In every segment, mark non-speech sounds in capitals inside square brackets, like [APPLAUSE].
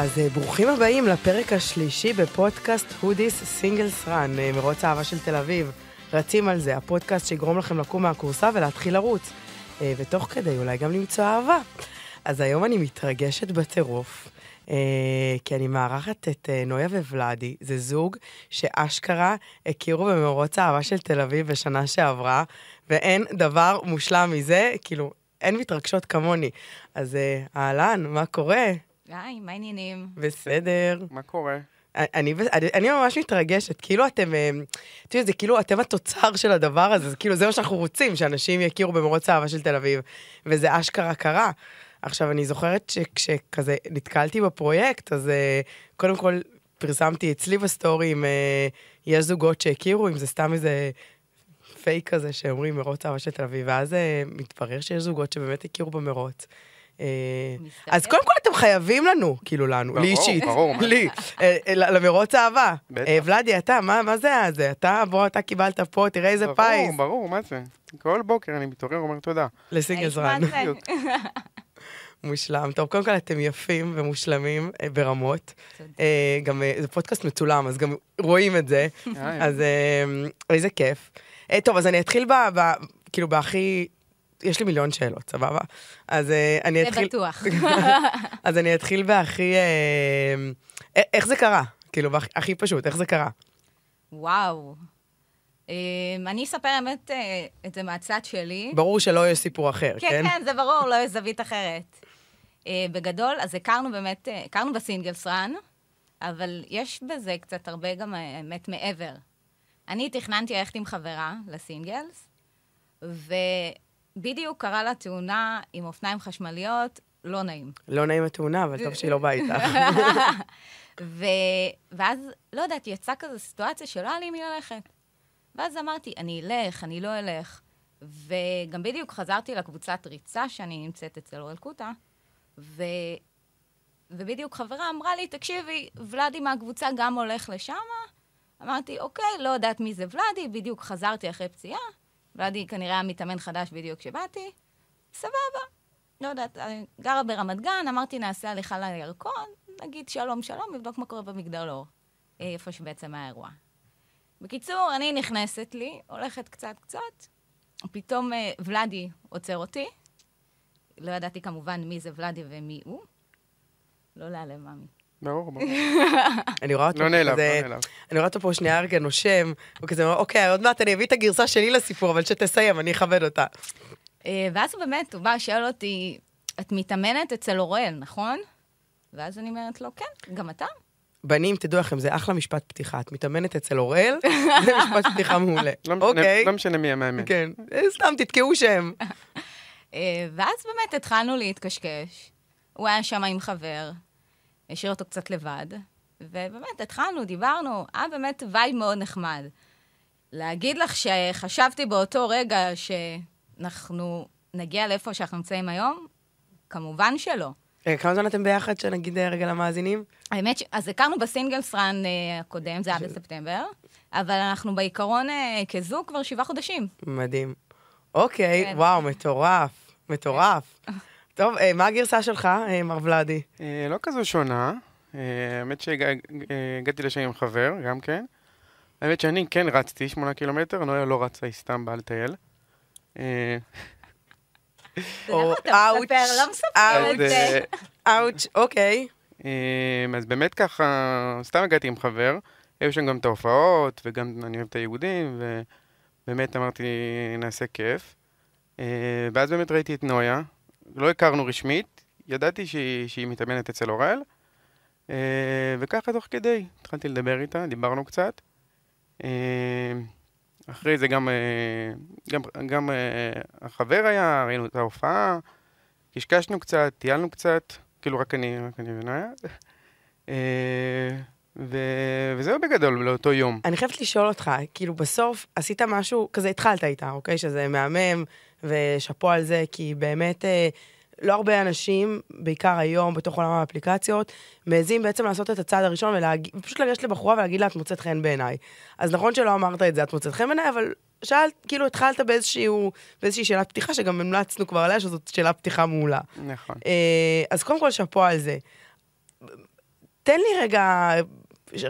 אז אה, ברוכים הבאים לפרק השלישי בפודקאסט הודיס סינגלס רן, מרוץ האהבה של תל אביב. רצים על זה, הפודקאסט שיגרום לכם לקום מהכורסה ולהתחיל לרוץ. אה, ותוך כדי אולי גם למצוא אהבה. אז היום אני מתרגשת בטירוף, אה, כי אני מארחת את נויה וולאדי, זה זוג שאשכרה הכירו במרוץ האהבה של תל אביב בשנה שעברה, ואין דבר מושלם מזה, כאילו, אין מתרגשות כמוני. אז אה, אהלן, מה קורה? היי, מה העניינים? בסדר. מה קורה? אני, אני, אני ממש מתרגשת, כאילו אתם, אה, את יודעת, זה כאילו אתם התוצר של הדבר הזה, זה כאילו זה מה שאנחנו רוצים, שאנשים יכירו במרוץ האהבה של תל אביב, וזה אשכרה קרה. עכשיו, אני זוכרת שכשכזה נתקלתי בפרויקט, אז uh, קודם כל פרסמתי אצלי בסטורי אם uh, יש זוגות שהכירו, אם זה סתם איזה פייק כזה שאומרים מרוץ האהבה של תל אביב, ואז uh, מתברר שיש זוגות שבאמת הכירו במרוץ. Uh, אז קודם כל אתם חייבים לנו, כאילו לנו, לי אישית? [LAUGHS] לי, אה, אה, למרוץ אהבה. אה, ולדי, אתה, מה מה זה הזה? אתה, בוא, אתה קיבלת פה, תראה איזה פיס. ברור, ברור, מה זה? כל בוקר אני מתעורר ואומר תודה. ל Singles Run. מה זה? בדיוק. [LAUGHS] מושלם. טוב, קודם כל אתם יפים ומושלמים אה, ברמות. אה, גם אה, זה פודקאסט מצולם, אז גם רואים את זה. אז אה, איזה כיף. אה, טוב, אז אני אתחיל. ב- כאילו, בהכי... יש לי מיליון שאלות, סבבה? אז אה, אני זה אתחיל... בטוח. [LAUGHS] אז אני אתחיל בהכי... אה, איך זה קרה? כאילו, הכי פשוט, איך זה קרה? וואו. אמ, אני אספר האמת אה, את זה מהצד שלי. ברור שלא יש סיפור אחר, כן? כן, כן, זה ברור, לא יש זווית אחרת. אה, בגדול, אז הכרנו באמת, אה, הכרנו בסינגלס רן, אבל יש בזה קצת הרבה גם האמת מעבר. אני תכננתי ללכת עם חברה לסינגלס, ובדיוק קרה לה תאונה עם אופניים חשמליות, לא נעים. לא נעים התאונה, אבל טוב שהיא לא באה איתך. [LAUGHS] ו... ואז, לא יודעת, יצאה כזו סיטואציה שלא היה לי עם מי ללכת. ואז אמרתי, אני אלך, אני לא אלך. וגם בדיוק חזרתי לקבוצת ריצה שאני נמצאת אצל אוראל קוטה, ו... ובדיוק חברה אמרה לי, תקשיבי, ולאדי מהקבוצה גם הולך לשם? אמרתי, אוקיי, לא יודעת מי זה ולאדי, בדיוק חזרתי אחרי פציעה. ולאדי כנראה היה מתאמן חדש בדיוק כשבאתי. סבבה. לא יודעת, גרה ברמת גן, אמרתי, נעשה הליכה לירקון, נגיד שלום שלום, נבדוק מה קורה במגדל אור, אה, איפה שבעצם היה האירוע. בקיצור, אני נכנסת לי, הולכת קצת קצת, פתאום אה, ולאדי עוצר אותי. לא ידעתי כמובן מי זה ולאדי ומי הוא. לא להיעלם, מאמי. ברור, ברור. [LAUGHS] אני רואה אותו לא נעלב, כזה- לא נעלב. אני רואה אותו פה שנייה רגע נושם, הוא כזה אומר, אוקיי, עוד מעט אני אביא את הגרסה שלי לסיפור, אבל שתסיים, אני אכבד אותה. אה, ואז הוא באמת, הוא בא, שואל אותי, את מתאמנת אצל אוראל, נכון? ואז אני אומרת לו, כן, גם אתה? בנים, תדעו לכם, זה אחלה משפט פתיחה. את מתאמנת אצל אוראל, [LAUGHS] זה משפט פתיחה מעולה. לא אוקיי, לא משנה מי המאמן. כן, אה, סתם תתקעו שם. [LAUGHS] אה, ואז באמת התחלנו להתקשקש. הוא היה שם עם חבר, השאיר אותו קצת לבד, ובאמת התחלנו, דיברנו, היה באמת וייב מאוד נחמד. להגיד לך שחשבתי באותו רגע שאנחנו נגיע לאיפה שאנחנו נמצאים היום? כמובן שלא. אה, כמה זמן אתם ביחד, שנגיד אה, רגע למאזינים? האמת ש... אז הכרנו בסינגלס רן אה, הקודם, זה היה בספטמבר, אבל אנחנו בעיקרון כזוג כבר שבעה חודשים. מדהים. אוקיי, כן. וואו, מטורף, מטורף. טוב, אה, מה הגרסה שלך, אה, מר ולאדי? אה, לא כזו שונה. האמת שהגעתי לשם עם חבר, גם כן. האמת שאני כן רצתי שמונה קילומטר, נויה לא רצה, היא סתם באה לטייל. למה אתה מספר? לא מספר אאוץ'. את זה. אאוץ', אוקיי. אז באמת ככה, סתם הגעתי עם חבר, היו שם גם את ההופעות, וגם אני אוהב את היהודים, ובאמת אמרתי, נעשה כיף. ואז באמת ראיתי את נויה, לא הכרנו רשמית, ידעתי שהיא, שהיא מתאמנת אצל אוראל, אה, וככה תוך כדי, התחלתי לדבר איתה, דיברנו קצת. אה, אחרי זה גם, אה, גם, גם החבר היה, ראינו את ההופעה, קשקשנו קצת, טיילנו קצת, כאילו רק אני, רק אני. אה, ו- וזהו בגדול לאותו יום. אני חייבת לשאול אותך, כאילו בסוף עשית משהו, כזה התחלת איתה, אוקיי? שזה מהמם, ושאפו על זה, כי באמת אה, לא הרבה אנשים, בעיקר היום, בתוך עולם האפליקציות, מעזים בעצם לעשות את הצעד הראשון ולהגיד, ופשוט לגשת לבחורה ולהגיד לה, את מוצאת חן בעיניי. אז נכון שלא אמרת את זה, את מוצאת חן בעיניי, אבל שאלת, כאילו התחלת באיזשהו, באיזושהי שאלת פתיחה, שגם המלצנו כבר עליה, שזאת שאלה פתיחה מעולה. נכון. אה, אז קודם כל, שאפו על זה. תן לי רגע,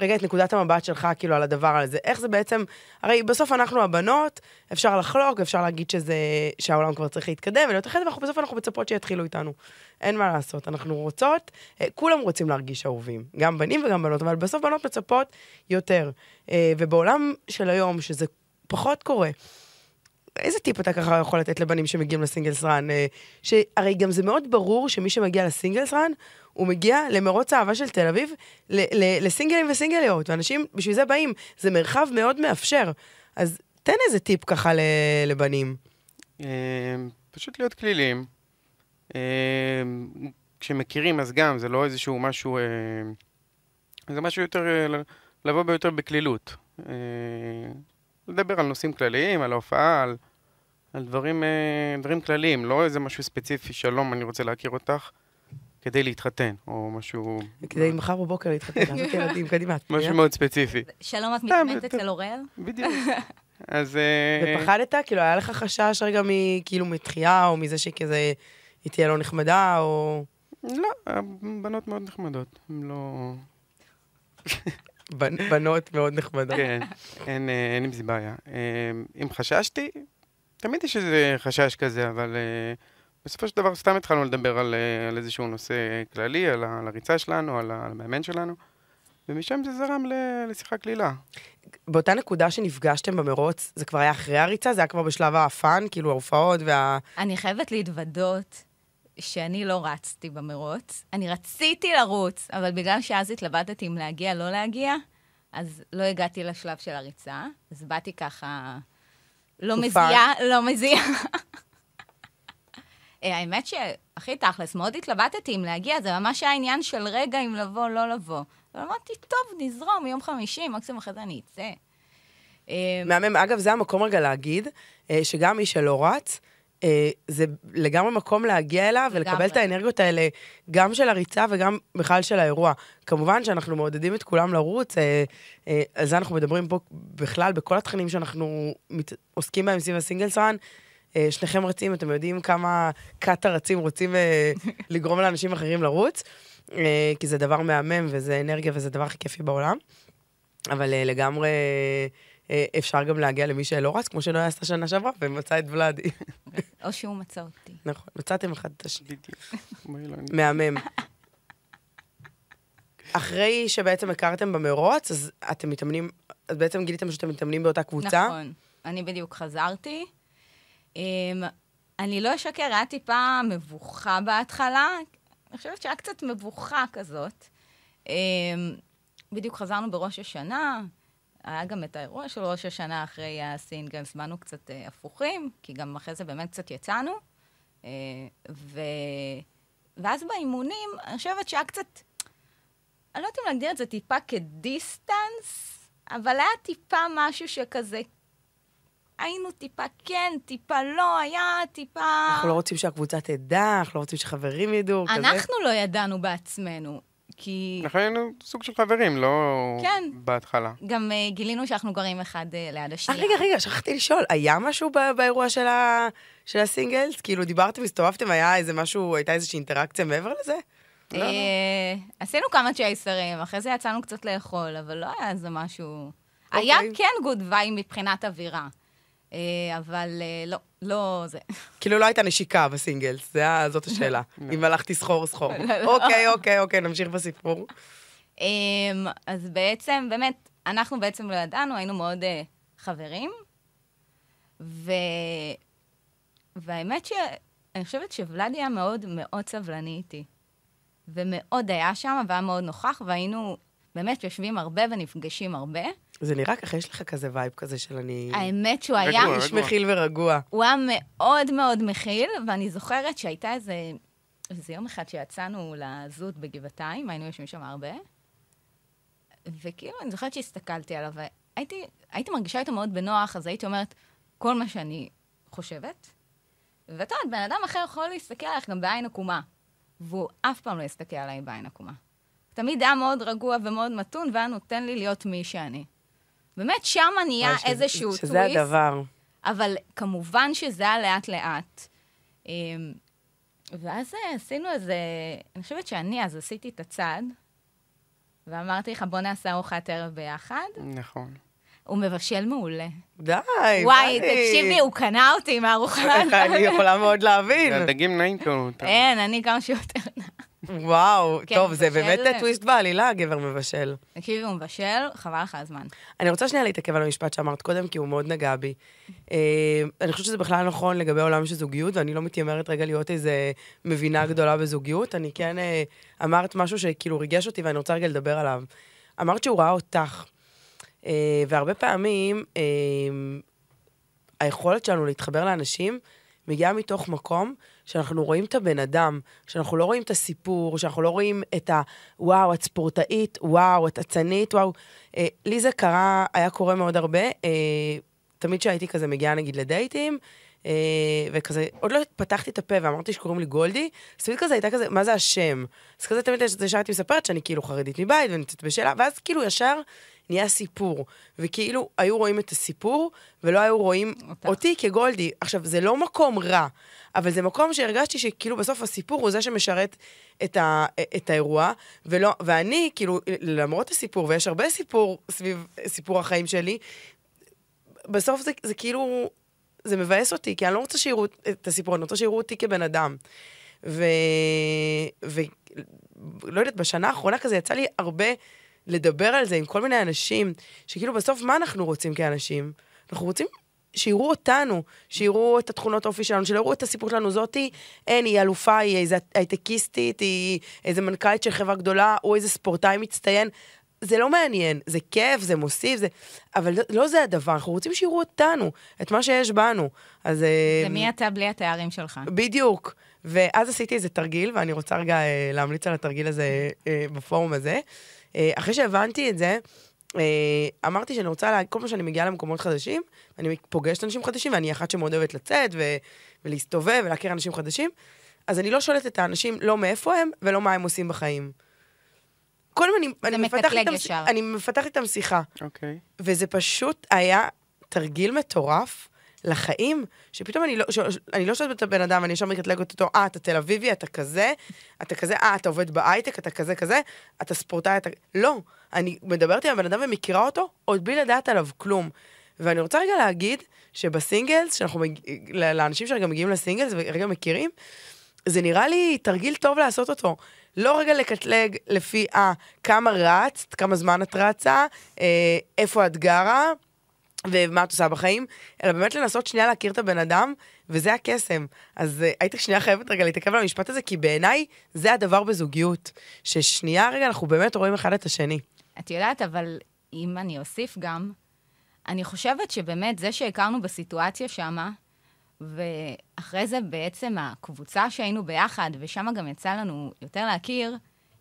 רגע את נקודת המבט שלך, כאילו, על הדבר הזה. איך זה בעצם, הרי בסוף אנחנו הבנות, אפשר לחלוק, אפשר להגיד שזה, שהעולם כבר צריך להתקדם ולהיות אחרת, ובסוף אנחנו מצפות שיתחילו איתנו. אין מה לעשות, אנחנו רוצות, אה, כולם רוצים להרגיש אהובים, גם בנים וגם בנות, אבל בסוף בנות מצפות יותר. אה, ובעולם של היום, שזה פחות קורה, איזה טיפ אתה ככה יכול לתת לבנים שמגיעים לסינגלס רן? אה, שהרי גם זה מאוד ברור שמי שמגיע לסינגלס רן, הוא מגיע למרוץ האהבה של תל אביב, לסינגלים וסינגליות, ואנשים בשביל זה באים. זה מרחב מאוד מאפשר. אז תן איזה טיפ ככה לבנים. פשוט להיות כלילים. כשמכירים אז גם, זה לא איזשהו משהו, זה משהו יותר, לבוא ביותר בקלילות. לדבר על נושאים כלליים, על ההופעה, על, על דברים, דברים כלליים, לא איזה משהו ספציפי, שלום, אני רוצה להכיר אותך. כדי להתחתן, או משהו... כדי מחר בבוקר להתחתן, לעשות ילדים, קדימה. משהו מאוד ספציפי. שלום, את מתאמנת אצל אוראל? בדיוק. [LAUGHS] אז... ופחדת? כאילו, היה לך חשש רגע כאילו מתחייה, או מזה שכזה, היא תהיה לא נחמדה, או... לא, בנות מאוד נחמדות, הן לא... בנות מאוד נחמדות. כן, אין עם זה בעיה. אם חששתי, תמיד יש איזה חשש כזה, אבל... בסופו של דבר סתם התחלנו לדבר על, אה, על איזשהו נושא כללי, על, על הריצה שלנו, על המאמן שלנו, ומשם זה זרם לשיחה קלילה. באותה נקודה שנפגשתם במרוץ, זה כבר היה אחרי הריצה? זה היה כבר בשלב האפן, כאילו ההופעות וה... אני חייבת להתוודות שאני לא רצתי במרוץ. אני רציתי לרוץ, אבל בגלל שאז התלבטתי אם להגיע, לא להגיע, אז לא הגעתי לשלב של הריצה. אז באתי ככה, לא מזיעה, לא מזיעה. [LAUGHS] אה, האמת שהכי תכלס, מאוד התלבטתי אם להגיע, זה ממש היה עניין של רגע אם לבוא, לא לבוא. ואמרתי, טוב, נזרום, יום חמישי, מקסימום אחרי זה אני אצא. אה, מהמם. אגב, זה המקום רגע להגיד, אה, שגם מי שלא רץ, זה לגמרי מקום להגיע אליו ולקבל את האנרגיות האלה, גם של הריצה וגם בכלל של האירוע. כמובן שאנחנו מעודדים את כולם לרוץ, על זה אנחנו מדברים פה בכלל, בכל התכנים שאנחנו עוסקים בהם סביב הסינגלס רן. אה, שניכם רצים, אתם יודעים כמה קאטה רצים רוצים אה, [LAUGHS] לגרום לאנשים אחרים לרוץ, אה, כי זה דבר מהמם וזה אנרגיה וזה דבר הכי כיפי בעולם. אבל לגמרי אפשר גם להגיע למי שלא רץ, כמו שנויה עשתה שנה שעברה, ומצא את ולאדי. [LAUGHS] או שהוא מצא אותי. נכון, מצאתם אחד את השני. מהמם. אחרי שבעצם הכרתם במרוץ, אז אתם מתאמנים, אז בעצם גיליתם שאתם מתאמנים באותה קבוצה? נכון. אני בדיוק חזרתי. Um, אני לא אשקר, היה טיפה מבוכה בהתחלה. אני חושבת שהיה קצת מבוכה כזאת. Um, בדיוק חזרנו בראש השנה, היה גם את האירוע של ראש השנה אחרי הסינגלס, באנו קצת uh, הפוכים, כי גם אחרי זה באמת קצת יצאנו. Uh, ו... ואז באימונים, אני חושבת שהיה קצת, אני לא יודעת אם להגדיר את זה טיפה כדיסטנס, אבל היה טיפה משהו שכזה היינו טיפה כן, טיפה לא, היה טיפה... אנחנו לא רוצים שהקבוצה תדע, אנחנו לא רוצים שחברים ידעו, כזה. אנחנו לא ידענו בעצמנו, כי... אנחנו היינו סוג של חברים, לא כן. בהתחלה. גם uh, גילינו שאנחנו גרים אחד uh, ליד השנייה. 아, רגע, רגע, שכחתי לשאול, היה משהו באירוע של, ה... של הסינגלס? כאילו, דיברתם, הסתובבתם, היה איזה משהו, הייתה איזושהי אינטראקציה מעבר לזה? לא, לא. עשינו כמה צ'ייסרים, אחרי זה יצאנו קצת לאכול, אבל לא היה איזה משהו... היה אוקיי. כן גוד וואי מבחינת אווירה. אה, אבל אה, לא, לא זה. כאילו לא הייתה נשיקה בסינגלס, זאת השאלה. [LAUGHS] לא. אם הלכתי סחור סחור. [LAUGHS] לא. אוקיי, אוקיי, אוקיי, נמשיך בסיפור. אמ, אז בעצם, באמת, אנחנו בעצם לא ידענו, היינו מאוד אה, חברים, והאמת שאני חושבת שוולדי היה מאוד מאוד סבלני איתי. ומאוד היה שם, והיה מאוד נוכח, והיינו באמת יושבים הרבה ונפגשים הרבה. זה נראה ככה, יש לך כזה וייב כזה של אני... האמת שהוא היה... איש מכיל ורגוע. הוא היה מאוד מאוד מכיל, ואני זוכרת שהייתה איזה... איזה יום אחד שיצאנו לזות בגבעתיים, היינו יושבים שם הרבה, וכאילו, אני זוכרת שהסתכלתי עליו, והייתי הייתי מרגישה איתו מאוד בנוח, אז הייתי אומרת כל מה שאני חושבת, ואתה יודע, בן אדם אחר יכול להסתכל עליך גם בעין עקומה, והוא אף פעם לא יסתכל עליי בעין עקומה. תמיד היה מאוד רגוע ומאוד מתון, והיה נותן לי להיות מי שאני. באמת, שם נהיה ש... איזשהו טוויסט. שזה הדבר. אבל כמובן שזה היה לאט-לאט. אמ, ואז עשינו איזה... אני חושבת שאני אז עשיתי את הצעד, ואמרתי לך, בוא נעשה ארוחת ערב ביחד. נכון. הוא מבשל מעולה. די, וואי, די. תקשיבי, הוא קנה אותי עם הארוחה. [LAUGHS] אני יכולה מאוד להבין. הדגים נעים כאילו. אין, אני כמה שיותר נע. וואו, כן, טוב, זה מבשל- באמת טוויסט בעלילה, גבר מבשל. תקשיבי, הוא מבשל, חבל לך הזמן. אני רוצה שנייה להתעכב על המשפט שאמרת קודם, כי הוא מאוד נגע בי. אה, אני חושבת שזה בכלל נכון לגבי עולם של זוגיות, ואני לא מתיימרת רגע להיות איזה מבינה גדולה בזוגיות. אני כן אה, אמרת משהו שכאילו ריגש אותי, ואני רוצה רגע לדבר עליו. אמרת שהוא ראה אותך. אה, והרבה פעמים אה, היכולת שלנו להתחבר לאנשים מגיעה מתוך מקום שאנחנו רואים את הבן אדם, שאנחנו לא רואים את הסיפור, שאנחנו לא רואים את ה... וואו, את ספורטאית, וואו, את אצנית, וואו. אה, לי זה קרה, היה קורה מאוד הרבה. אה, תמיד כשהייתי כזה מגיעה נגיד לדייטים, אה, וכזה, עוד לא פתחתי את הפה ואמרתי שקוראים לי גולדי, אז תמיד כזה הייתה כזה, מה זה השם? אז כזה תמיד ישר הייתי מספרת שאני כאילו חרדית מבית ונמצאת בשאלה, ואז כאילו ישר נהיה סיפור. וכאילו היו רואים את הסיפור, ולא היו רואים אותך. אותי כגולדי. עכשיו, זה לא מקום רע, אבל זה מקום שהרגשתי שכאילו בסוף הסיפור הוא זה שמשרת את, ה, את האירוע, ולא, ואני, כאילו, למרות הסיפור, ויש הרבה סיפור סביב סיפור החיים שלי, בסוף זה, זה כאילו, זה מבאס אותי, כי אני לא רוצה שיראו את הסיפור, אני רוצה שיראו אותי כבן אדם. ו... ו... לא יודעת, בשנה האחרונה כזה יצא לי הרבה לדבר על זה עם כל מיני אנשים, שכאילו בסוף מה אנחנו רוצים כאנשים? אנחנו רוצים שיראו אותנו, שיראו את התכונות האופי שלנו, שיראו את הסיפור שלנו. זאתי, אין, היא אלופה, היא איזה הייטקיסטית, היא איזה מנכ"לית של חברה גדולה, או איזה ספורטאי מצטיין. זה לא מעניין, זה כיף, זה מוסיף, זה... אבל לא- לא זה הדבר, אנחנו רוצים שיראו אותנו, את מה שיש בנו. אז... זה מי אתה בלי התארים שלך. בדיוק. ואז עשיתי איזה תרגיל, ואני רוצה רגע אה, להמליץ על התרגיל הזה אה, בפורום הזה. אה, אחרי שהבנתי את זה, אה, אמרתי שאני רוצה, לה... כל פעם שאני מגיעה למקומות חדשים, אני פוגשת אנשים חדשים, ואני אחת שמאוד אוהבת לצאת ו... ולהסתובב ולהכיר אנשים חדשים, אז אני לא שואלת את האנשים לא מאיפה הם ולא מה הם עושים בחיים. קודם אני, אני, מפתחת מקטלג איתם. אני מפתחת איתם שיחה. אוקיי. וזה פשוט היה תרגיל מטורף לחיים, שפתאום אני לא, ש, אני לא שואלת את הבן אדם, אני ישר מקטלגת אותו, אה, אתה תל אביבי, אתה כזה, אתה כזה, אה, אתה עובד בהייטק, אתה כזה כזה, אתה ספורטאי, אתה... לא. אני מדברת עם הבן אדם ומכירה אותו, עוד בלי לדעת עליו כלום. ואני רוצה רגע להגיד שבסינגלס, שאנחנו מג... לאנשים שרגע מגיעים לסינגלס ורגע מכירים, זה נראה לי תרגיל טוב לעשות אותו. לא רגע לקטלג לפי, אה, כמה רצת, כמה זמן את רצה, אה, איפה את גרה, ומה את עושה בחיים, אלא באמת לנסות שנייה להכיר את הבן אדם, וזה הקסם. אז uh, הייתי שנייה חייבת רגע להתעכב על המשפט הזה, כי בעיניי זה הדבר בזוגיות, ששנייה רגע אנחנו באמת רואים אחד את השני. את יודעת, אבל אם אני אוסיף גם, אני חושבת שבאמת זה שהכרנו בסיטואציה שמה, ואחרי זה בעצם הקבוצה שהיינו ביחד, ושם גם יצא לנו יותר להכיר,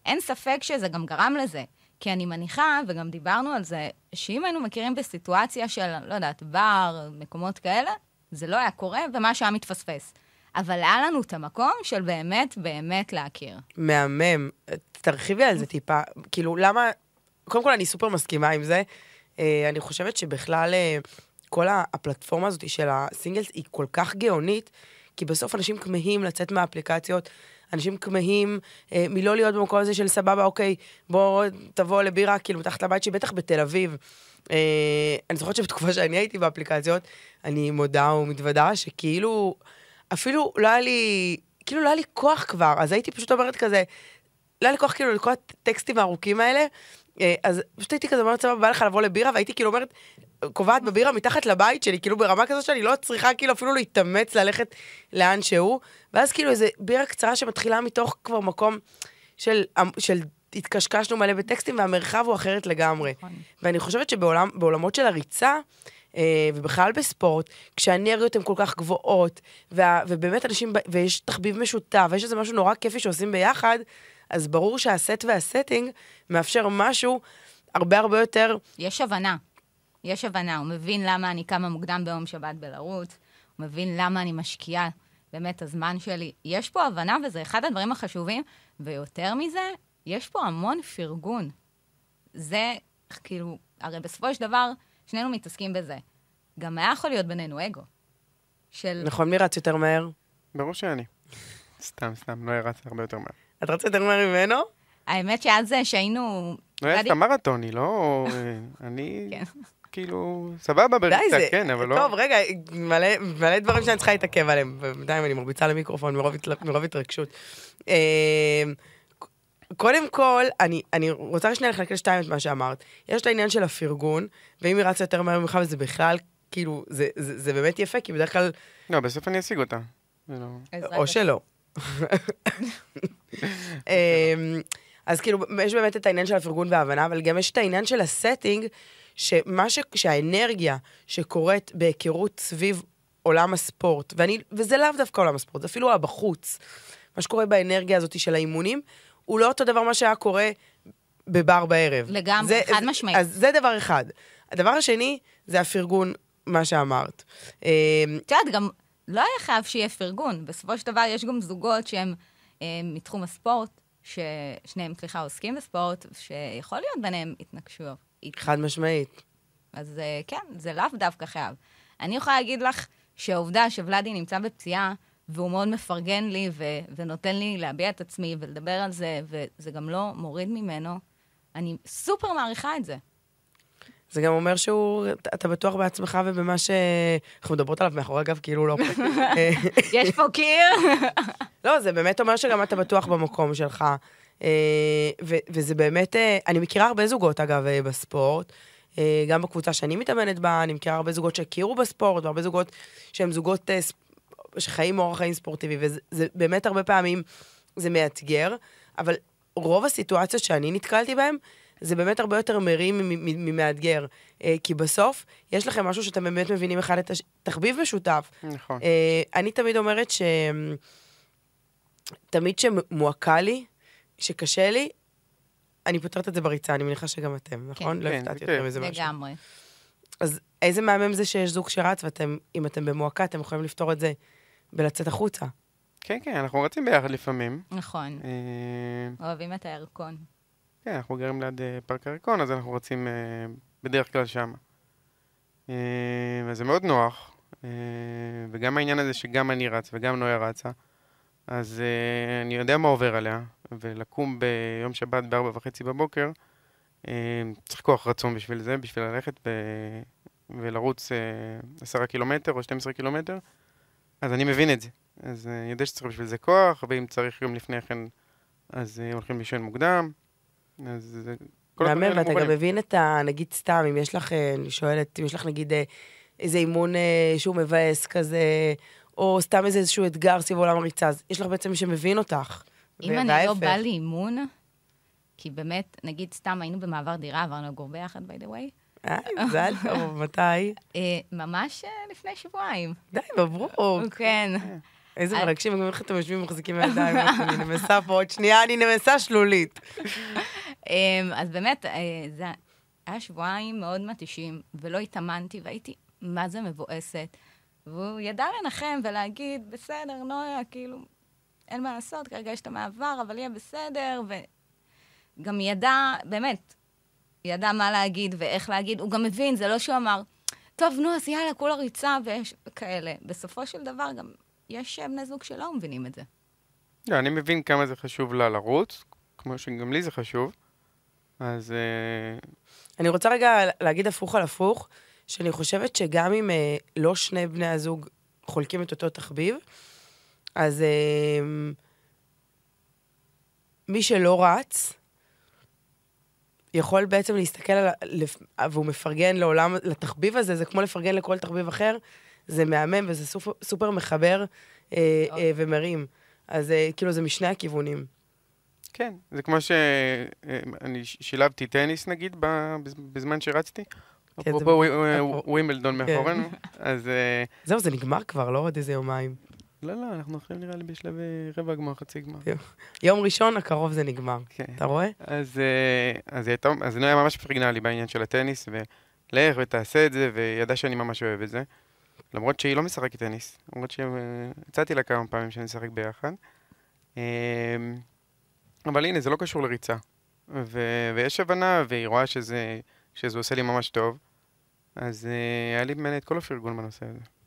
אין ספק שזה גם גרם לזה. כי אני מניחה, וגם דיברנו על זה, שאם היינו מכירים בסיטואציה של, לא יודעת, בר, מקומות כאלה, זה לא היה קורה, ומשהו היה מתפספס. אבל היה לנו את המקום של באמת באמת להכיר. מהמם. תרחיבי על זה טיפה. כאילו, למה... קודם כל, אני סופר מסכימה עם זה. אה, אני חושבת שבכלל, אה, כל הפלטפורמה הזאת של הסינגלס היא כל כך גאונית, כי בסוף אנשים כמהים לצאת מהאפליקציות. אנשים כמהים אה, מלא להיות במקום הזה של סבבה, אוקיי, בוא תבוא לבירה, כאילו, מתחת לבית שלי, בטח בתל אביב. אה, אני זוכרת שבתקופה שאני הייתי באפליקציות, אני מודה ומתוודה שכאילו, אפילו לא היה לי, כאילו לא היה לי כוח כבר, אז הייתי פשוט אומרת כזה, לא היה לי כוח כאילו לכל הטקסטים הארוכים האלה, אה, אז פשוט הייתי כזה אומרת, סבבה, בא לך לבוא לבירה, והייתי כאילו אומרת, קובעת בבירה מתחת לבית שלי, כאילו ברמה כזאת שאני לא צריכה כאילו אפילו להתאמץ ללכת לאן שהוא, ואז כאילו איזה בירה קצרה שמתחילה מתוך כבר מקום של, של התקשקשנו מלא בטקסטים, והמרחב הוא אחרת לגמרי. נכון. ואני חושבת שבעולמות של הריצה, אה, ובכלל בספורט, כשהאנרגיות הן כל כך גבוהות, וה, ובאמת אנשים, ויש תחביב משותף, ויש איזה משהו נורא כיפי שעושים ביחד, אז ברור שהסט והסטינג מאפשר משהו הרבה הרבה יותר... יש הבנה. יש הבנה. הוא מבין למה אני קמה מוקדם ביום שבת בלרוץ, הוא מבין למה אני משקיעה באמת את הזמן שלי. יש פה הבנה, וזה אחד הדברים החשובים, ויותר מזה, יש פה המון פרגון. זה, כאילו, הרי בסופו של דבר, שנינו מתעסקים בזה. גם היה יכול להיות בינינו אגו. של... נכון, מי רץ יותר מהר? ברור שאני. [LAUGHS] סתם, סתם, לא הרצתי הרבה יותר מהר. את רצת יותר מהר ממנו? האמת שאז שהיינו... לא, היה גדי- סתם מרתוני, לא... אה, [LAUGHS] אני... כן. כאילו, סבבה בריצה, זה... כן, אבל לא... טוב, רגע, מלא, מלא דברים שאני צריכה להתעכב עליהם. בינתיים אני מרביצה למיקרופון מרוב, התל... מרוב התרגשות. אה, קודם כל, אני, אני רוצה שנייה לחלק לשתיים את מה שאמרת. יש את העניין של הפרגון, ואם היא רצה יותר מהר ממך, וזה בכלל, כאילו, זה, זה, זה באמת יפה, כי בדרך כלל, לא, בסוף אני אשיג אותה. לא... או שלא. [LAUGHS] אמ, אז כאילו, יש באמת את העניין של הפרגון וההבנה, אבל גם יש את העניין של הסטינג, שמה ש... שהאנרגיה שקורית בהיכרות סביב עולם הספורט, ואני, וזה לאו דווקא עולם הספורט, זה אפילו הבחוץ, מה שקורה באנרגיה הזאת של האימונים, הוא לא אותו דבר מה שהיה קורה בבר בערב. לגמרי, זה- חד משמעית. אז זה דבר אחד. הדבר השני, זה הפרגון, מה שאמרת. אמ, את יודעת, גם לא היה חייב שיהיה פרגון. בסופו של דבר יש גם זוגות שהם אה, מתחום הספורט, ששניהם, סליחה, עוסקים בספורט, שיכול להיות ביניהם התנגשויות. חד משמעית. אז אה, כן, זה לאו דווקא חייב. אני יכולה להגיד לך שהעובדה שוולדי נמצא בפציעה, והוא מאוד מפרגן לי ו- ונותן לי להביע את עצמי ולדבר על זה, וזה גם לא מוריד ממנו, אני סופר מעריכה את זה. זה גם אומר שהוא, אתה- בטוח בעצמך ובמה שאנחנו מדברות עליו מאחורי הגב, כאילו לא... [LAUGHS] אה, יש פה קיר? לא, זה באמת אומר שגם אתה בטוח במקום שלך. אה, ו- וזה באמת, אה, אני מכירה הרבה זוגות, אגב, אה, בספורט. גם בקבוצה שאני מתאמנת בה, אני מכירה הרבה זוגות שהכירו בספורט, והרבה זוגות שהם זוגות שחיים אורח חיים ספורטיבי, וזה זה באמת הרבה פעמים, זה מאתגר, אבל רוב הסיטואציות שאני נתקלתי בהן, זה באמת הרבה יותר מרים ממאתגר. כי בסוף, יש לכם משהו שאתם באמת מבינים אחד את השני, תחביב משותף. נכון. אני תמיד אומרת ש... תמיד שמועקה לי, שקשה לי, אני פותרת את זה בריצה, אני מניחה שגם אתם, נכון? לא כן, הפתעתי כן. אתכם איזה משהו. לגמרי. אז איזה מהמם זה שיש זוג שרץ, ואתם, אם אתם במועקה, אתם יכולים לפתור את זה בלצאת החוצה. כן, כן, אנחנו רצים ביחד לפעמים. נכון. אה, אוהבים את הירקון. כן, אנחנו גרים ליד אה, פארק הירקון, אז אנחנו רצים אה, בדרך כלל שם. אה, אז זה מאוד נוח, אה, וגם העניין הזה שגם אני רץ וגם נויה רצה, אז אה, אני יודע מה עובר עליה, ולקום ביום שבת בארבע וחצי בבוקר, אה, צריך כוח רצון בשביל זה, בשביל ללכת ו... ולרוץ אה, עשרה קילומטר או 12 קילומטר, אז אני מבין את זה. אז אה, אני יודע שצריך בשביל זה כוח, ואם צריך יום לפני כן, אז הולכים לישון מוקדם. אז זה... מהמם, ואתה גם. מבין את ה... נגיד סתם, אם יש לך, אני שואלת, אם יש לך נגיד איזה אימון שהוא מבאס כזה, או סתם איזה איזשהו אתגר סביב עולם הריצה, אז יש לך בעצם מי שמבין אותך. אם אני לא. באה לאימון, כי באמת, נגיד סתם היינו במעבר דירה, עברנו לגור ביחד, by the way, אה, מזל טוב, [LAUGHS] מתי? אה, ממש אה, לפני שבועיים. די, מברוק. כן. איזה אז- מרגשים, גם איך אתם יושבים ומחזיקים [LAUGHS] בידיים, אני נמסה פה עוד שנייה, אני נמסה שלולית. [LAUGHS] אמ, אז באמת, אה, זה היה שבועיים מאוד מתישים, ולא התאמנתי, והייתי מה זה מבואסת. והוא ידע לנחם ולהגיד, בסדר, נויה, כאילו, אין מה לעשות, כרגע יש את המעבר, אבל יהיה בסדר, וגם ידע, באמת, ידע מה להגיד ואיך להגיד. הוא גם מבין, זה לא שהוא אמר, טוב, נו, אז יאללה, כולה ריצה ויש כאלה. בסופו של דבר, גם יש אה, בני זוג שלא מבינים את זה. לא, אני מבין כמה זה חשוב לה לרוץ, כמו שגם לי זה חשוב. אז אה, אני רוצה רגע להגיד הפוך על הפוך, שאני חושבת שגם אם אה, לא שני בני הזוג חולקים את אותו תחביב, אז אה, מי שלא רץ, יכול בעצם להסתכל על, ה- לפ- והוא מפרגן לעולם, לתחביב הזה, זה כמו לפרגן לכל תחביב אחר, זה מהמם וזה סופר, סופר מחבר אה, אה, ומרים. אז אה, כאילו זה משני הכיוונים. כן, זה כמו שאני שילבתי טניס נגיד ב- בזמן שרצתי. כן, אפרופו וי- אפרופו- ווימבלדון מאחורינו, אז אה, זהו, זה נגמר כבר, לא עוד איזה יומיים. לא, לא, אנחנו עכשיו נראה לי בשלבי רבע גמר, חצי גמר. יום ראשון הקרוב זה נגמר. כן. אתה רואה? אז, אה, אז הייתה, אז נויה ממש פרגנה לי בעניין של הטניס, ולך ותעשה את זה, וידעה שאני ממש אוהב את זה. למרות שהיא לא משחקת טניס, למרות שהצעתי לה כמה פעמים שנשחק ביחד. אה, אבל הנה, זה לא קשור לריצה. ו- ויש הבנה, והיא רואה שזה, שזה עושה לי ממש טוב. אז אה, היה לי ממנה את כל הפרגון בנושא הזה.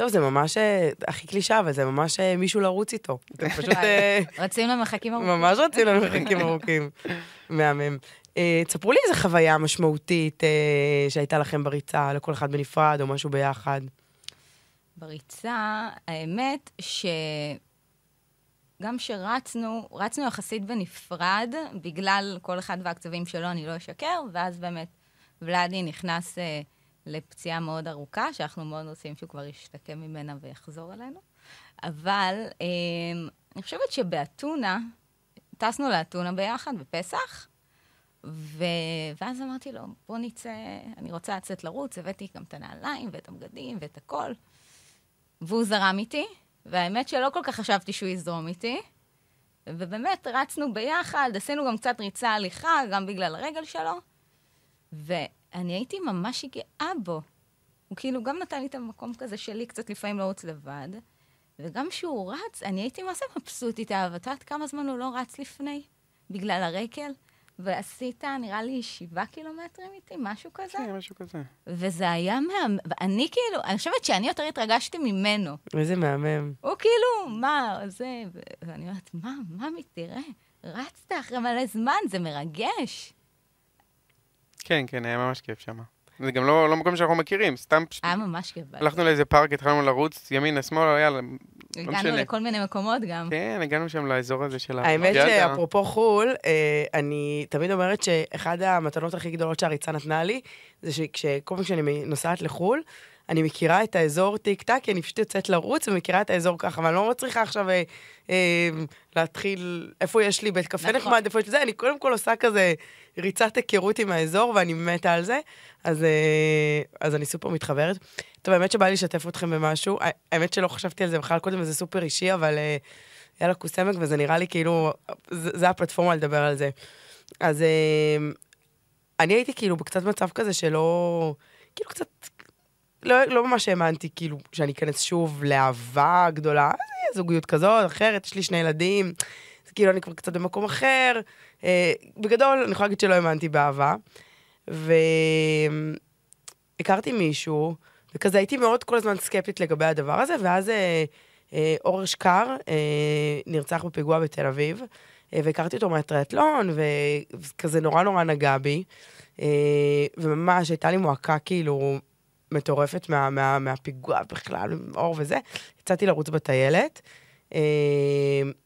טוב, זה ממש אה, הכי קלישה, אבל זה ממש אה, מישהו לרוץ איתו. אתם [LAUGHS] פשוט אה, רצים למרחקים ארוכים. ממש רצים [LAUGHS] למרחקים ארוכים. מהמם. תספרו לי איזה חוויה משמעותית שהייתה לכם בריצה, לכל אחד בנפרד או משהו ביחד. בריצה, האמת שגם שרצנו, רצנו יחסית בנפרד, בגלל כל אחד והקצבים שלו, אני לא אשקר, ואז באמת ולאדי נכנס אה, לפציעה מאוד ארוכה, שאנחנו מאוד רוצים שהוא כבר ישתקם ממנה ויחזור אלינו. אבל אה, אני חושבת שבאתונה, טסנו לאתונה ביחד בפסח, ו... ואז אמרתי לו, בוא נצא, אני רוצה לצאת לרוץ, הבאתי גם את הנעליים ואת הבגדים ואת הכל. והוא זרם איתי, והאמת שלא כל כך חשבתי שהוא יזרום איתי. ובאמת רצנו ביחד, עשינו גם קצת ריצה הליכה, גם בגלל הרגל שלו. ואני הייתי ממש גאה בו. הוא כאילו גם נתן לי את המקום כזה שלי קצת לפעמים לרוץ לבד. וגם כשהוא רץ, אני הייתי מה זה מבסוטית עליו. את יודעת כמה זמן הוא לא רץ לפני? בגלל הרגל? ועשית, נראה לי, שבעה קילומטרים איתי, משהו כזה. כן, משהו כזה. וזה היה מהמם. ואני כאילו, אני חושבת שאני יותר התרגשתי ממנו. איזה מהמם. הוא כאילו, מה, זה... ואני אומרת, מה, ממי, תראה, רצת אחרי מלא זמן, זה מרגש. כן, כן, היה ממש כיף שם. זה גם לא, לא מקום שאנחנו מכירים, סתם פשוט היה ממש כיף. הלכנו לאיזה פארק, התחלנו לרוץ ימינה, שמאלה, יאללה, לא הגענו משנה. לכל מיני מקומות גם. כן, הגענו שם לאזור הזה של האמת הג'אדה. שאפרופו חו"ל, אה, אני תמיד אומרת שאחד המתנות הכי גדולות שהריצה נתנה לי, זה שכל פעם שאני נוסעת לחו"ל, אני מכירה את האזור טיק טק, כי אני פשוט יוצאת לרוץ ומכירה את האזור ככה, ואני לא צריכה עכשיו אה, אה, להתחיל, איפה יש לי בית קפה נכון. נחמד, איפה יש לי זה, אני קודם כל עושה כזה ריצת היכרות עם האזור, ואני מתה על זה, אז, אה, אז אני סופר מתחברת. טוב, האמת שבא לי לשתף אתכם במשהו, האמת שלא חשבתי על זה בכלל קודם, וזה סופר אישי, אבל אה, יאללה קוסמק, וזה נראה לי כאילו, זה, זה הפלטפורמה לדבר על זה. אז אה, אני הייתי כאילו בקצת מצב כזה שלא, כאילו קצת, לא, לא ממש האמנתי כאילו שאני אכנס שוב לאהבה גדולה, יהיה זוגיות כזאת, אחרת, יש לי שני ילדים, אז כאילו אני כבר קצת במקום אחר. אה, בגדול, אני יכולה להגיד שלא האמנתי באהבה. והכרתי מישהו, וכזה הייתי מאוד כל הזמן סקפטית לגבי הדבר הזה, ואז אה, אה, אור שקר אה, נרצח בפיגוע בתל אביב, אה, והכרתי אותו מהטריאטלון, וכזה נורא נורא נגע בי, אה, וממש הייתה לי מועקה כאילו מטורפת מה, מה, מהפיגוע בכלל, אור וזה. יצאתי לרוץ בטיילת, אה,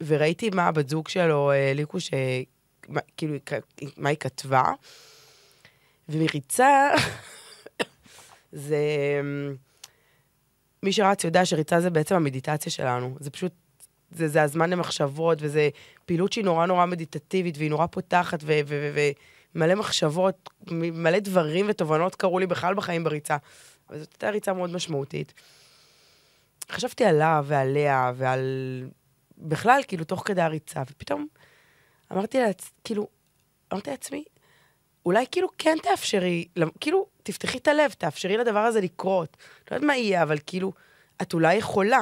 וראיתי מה הבת זוג שלו, ליקו, ש... מה, כאילו, מה היא כתבה. ומריצה, זה... מי שרץ יודע שריצה זה בעצם המדיטציה שלנו. זה פשוט, זה, זה הזמן למחשבות, וזה פעילות שהיא נורא נורא מדיטטיבית, והיא נורא פותחת, ומלא מחשבות, מלא דברים ותובנות קרו לי בכלל בחיים בריצה. אבל זאת הייתה ריצה מאוד משמעותית. חשבתי עליו ועליה ועל... בכלל, כאילו, תוך כדי הריצה, ופתאום אמרתי לעצמי, כאילו, אמרתי לעצמי, אולי כאילו כן תאפשרי, כאילו, תפתחי את הלב, תאפשרי לדבר הזה לקרות. לא יודעת מה יהיה, אבל כאילו, את אולי יכולה.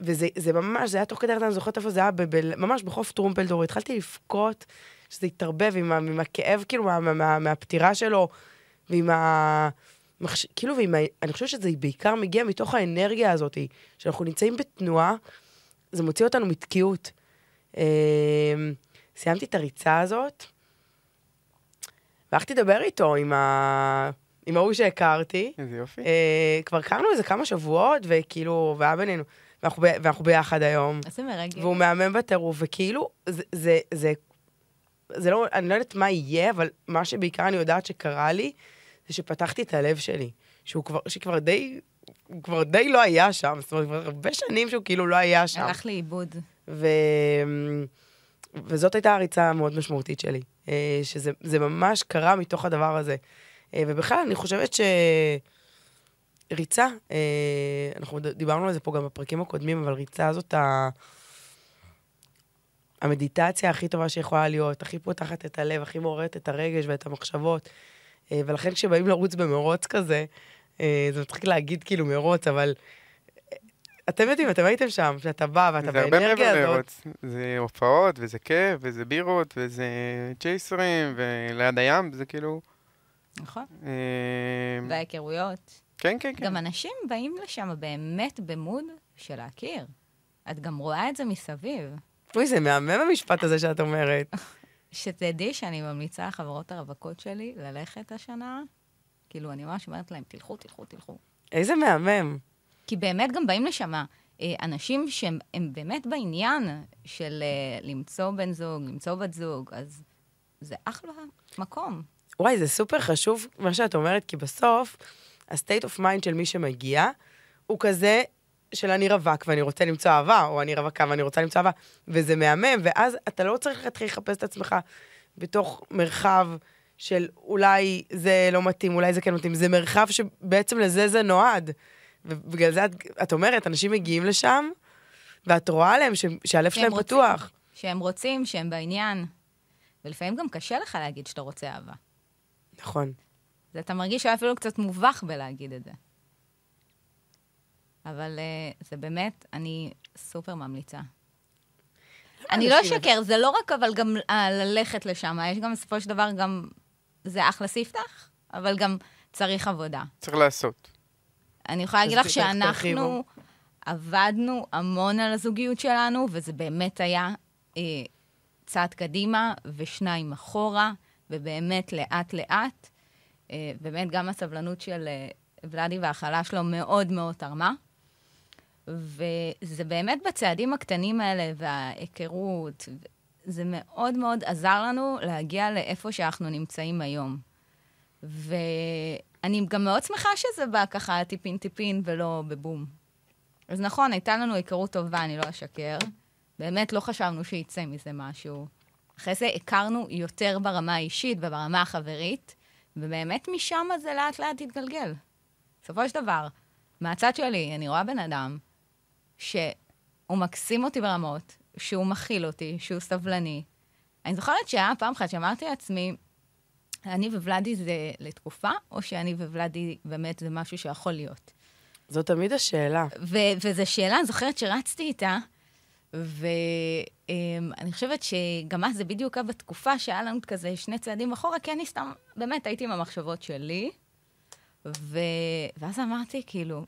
וזה זה ממש, זה היה תוך כדי הריצה, אני זוכרת איפה זה היה, ממש בחוף טרומפלדור, התחלתי לבכות, שזה התערבב עם, עם הכאב, כאילו, מה, מה, מה, מהפטירה שלו, ועם ה... מחש... כאילו, ועם. אני חושבת שזה בעיקר מגיע מתוך האנרגיה הזאת, שאנחנו נמצאים בתנועה, זה מוציא אותנו מתקיעות. אה, סיימתי את הריצה הזאת, והלכתי לדבר איתו, עם, ה... עם ההוא שהכרתי. איזה יופי. אה, כבר הכרנו איזה כמה שבועות, וכאילו, והיה בינינו, ואנחנו, ב... ואנחנו ביחד היום. איזה מרגש. והוא מהמם בטירוף, וכאילו, זה, זה, זה, זה לא, אני לא יודעת מה יהיה, אבל מה שבעיקר אני יודעת שקרה לי, זה שפתחתי את הלב שלי, שהוא כבר, שכבר די, הוא כבר די לא היה שם, זאת אומרת, כבר הרבה שנים שהוא כאילו לא היה שם. הלך לאיבוד. ו... וזאת הייתה הריצה המאוד משמעותית שלי, אה, שזה זה ממש קרה מתוך הדבר הזה. אה, ובכלל, אני חושבת שריצה, אה, אנחנו דיברנו על זה פה גם בפרקים הקודמים, אבל ריצה זאת ה... המדיטציה הכי טובה שיכולה להיות, הכי פותחת את הלב, הכי מעוררת את הרגש ואת המחשבות. אה, ולכן כשבאים לרוץ במרוץ כזה, אה, זה מצחיק להגיד כאילו מרוץ, אבל אה, אתם יודעים, אתם הייתם שם, שאתה בא ואתה זה הרבה באנרגיה מעבר הזאת. לרוץ. זה הופעות, וזה כיף, וזה בירות, וזה צ'ייסרים, וליד הים, זה כאילו... נכון. וההיכרויות. כן, כן, כן. גם אנשים באים לשם באמת במוד של להכיר. את גם רואה את זה מסביב. אוי, זה מהמם המשפט הזה שאת אומרת. [LAUGHS] שתדעי שאני ממליצה לחברות הרווקות שלי ללכת השנה. כאילו, אני ממש אומרת להם, תלכו, תלכו, תלכו. איזה מהמם. כי באמת גם באים לשם אה, אנשים שהם הם באמת בעניין של אה, למצוא בן זוג, למצוא בת זוג, אז זה אחלה מקום. וואי, זה סופר חשוב מה שאת אומרת, כי בסוף, ה-state of mind של מי שמגיע, הוא כזה של אני רווק ואני רוצה למצוא אהבה, או אני רווקה ואני רוצה למצוא אהבה, וזה מהמם, ואז אתה לא צריך להתחיל לחפש את עצמך בתוך מרחב של אולי זה לא מתאים, אולי זה כן מתאים, זה מרחב שבעצם לזה זה נועד. ובגלל זה את, את אומרת, אנשים מגיעים לשם, ואת רואה עליהם ש, שהלב שלהם רוצים, פתוח. שהם רוצים, שהם בעניין. ולפעמים גם קשה לך להגיד שאתה רוצה אהבה. נכון. אתה מרגיש שהיה אפילו קצת מובך בלהגיד את זה. אבל uh, זה באמת, אני סופר ממליצה. אני לא אשקר, זה לא רק אבל גם uh, ללכת לשם, יש גם בסופו של דבר גם, זה אחלה ספתח, אבל גם צריך עבודה. צריך לעשות. אני יכולה להגיד לך שאנחנו עבדנו המון על הזוגיות שלנו, וזה באמת היה אה, צעד קדימה ושניים אחורה, ובאמת לאט-לאט. אה, באמת, גם הסבלנות של אה, ולאדי וההכלה שלו מאוד מאוד תרמה. וזה באמת בצעדים הקטנים האלה, וההיכרות, זה מאוד מאוד עזר לנו להגיע לאיפה שאנחנו נמצאים היום. ואני גם מאוד שמחה שזה בא ככה טיפין-טיפין ולא בבום. אז נכון, הייתה לנו היכרות טובה, אני לא אשקר. באמת לא חשבנו שיצא מזה משהו. אחרי זה הכרנו יותר ברמה האישית וברמה החברית, ובאמת משם זה לאט לאט התגלגל. בסופו של דבר, מהצד שלי, אני רואה בן אדם שהוא מקסים אותי ברמות, שהוא מכיל אותי, שהוא סבלני. אני זוכרת שהיה פעם אחת שאמרתי לעצמי, אני וולדי זה לתקופה, או שאני וולדי באמת זה משהו שיכול להיות? זו תמיד השאלה. ו- וזו שאלה, אני זוכרת שרצתי איתה, ואני חושבת שגם אז זה בדיוק היה בתקופה שהיה לנו כזה שני צעדים אחורה, כי אני סתם, באמת הייתי עם המחשבות שלי, ו... ואז אמרתי, כאילו,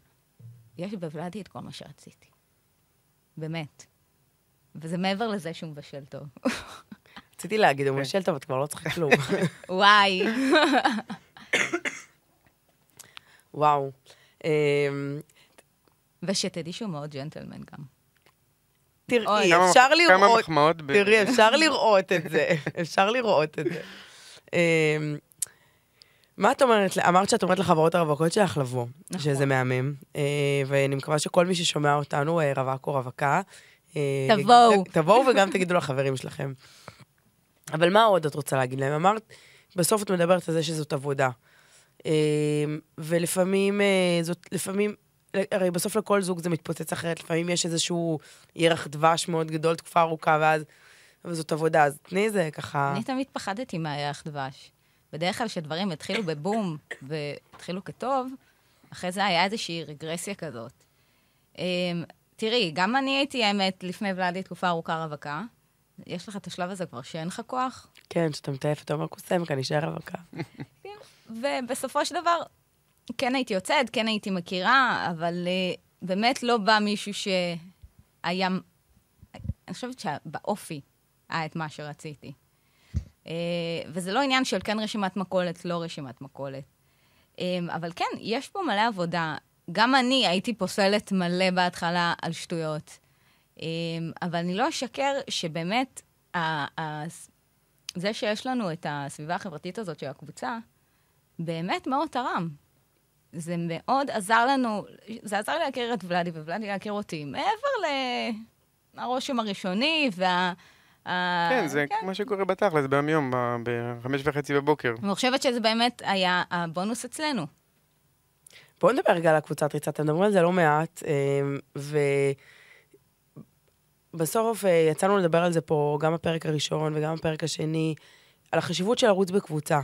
יש בוולדי את כל מה שרציתי. באמת. וזה מעבר לזה שהוא מבשל טוב. רציתי להגיד, הוא מבשל טוב, את כבר לא צריכה כלום. [LAUGHS] וואי. וואו. אמ, ושתדעי שהוא מאוד ג'נטלמן גם. תראי, אפשר מח- כמה לראות, מחמאות. ב- תראי, אפשר לראות את זה, [LAUGHS] אפשר לראות את זה. מה את אומרת, אמרת שאת אומרת לחברות הרווקות שלך לבוא, נכון. שזה מהמם, אה, ואני מקווה שכל מי ששומע אותנו, אה, רווק או רווקה, אה, תבואו. תבואו וגם תגידו לחברים שלכם. אבל מה עוד את רוצה להגיד להם? אמרת, בסוף את מדברת על זה שזאת עבודה. ולפעמים זאת, לפעמים, הרי בסוף לכל זוג זה מתפוצץ אחרת, לפעמים יש איזשהו ירח דבש מאוד גדול תקופה ארוכה, ואז, אבל זאת עבודה, אז תני איזה ככה... אני תמיד פחדתי מהירח דבש. בדרך כלל כשדברים התחילו בבום והתחילו כטוב, אחרי זה היה איזושהי רגרסיה כזאת. אמ, תראי, גם אני הייתי, האמת, לפני ולדי תקופה ארוכה רווקה. יש לך את השלב הזה כבר שאין לך כוח, כן, שאתה מטייף את עומר קוסם, כי אני אשאר רווקה. ובסופו של דבר, כן הייתי יוצאת, כן הייתי מכירה, אבל uh, באמת לא בא מישהו שהיה... אני חושבת שבאופי היה את מה שרציתי. Uh, וזה לא עניין של כן רשימת מכולת, לא רשימת מכולת. Um, אבל כן, יש פה מלא עבודה. גם אני הייתי פוסלת מלא בהתחלה על שטויות. Um, אבל אני לא אשקר שבאמת, זה שיש לנו את הסביבה החברתית הזאת של הקבוצה, באמת מאוד תרם. זה מאוד עזר לנו, זה עזר לי להכיר את ולדי וולדי להכיר אותי, מעבר לרושם הראשוני וה... ה- כן, זה כמו שקורה בתכלס ביום-יום, ב- בחמש וחצי בבוקר. אני חושבת שזה באמת היה הבונוס אצלנו. בואו נדבר רגע על הקבוצת ריצה, אתם מדברים על זה לא מעט, ובסוף אה, יצאנו לדבר על זה פה, גם בפרק הראשון וגם בפרק השני, על החשיבות של לרוץ בקבוצה.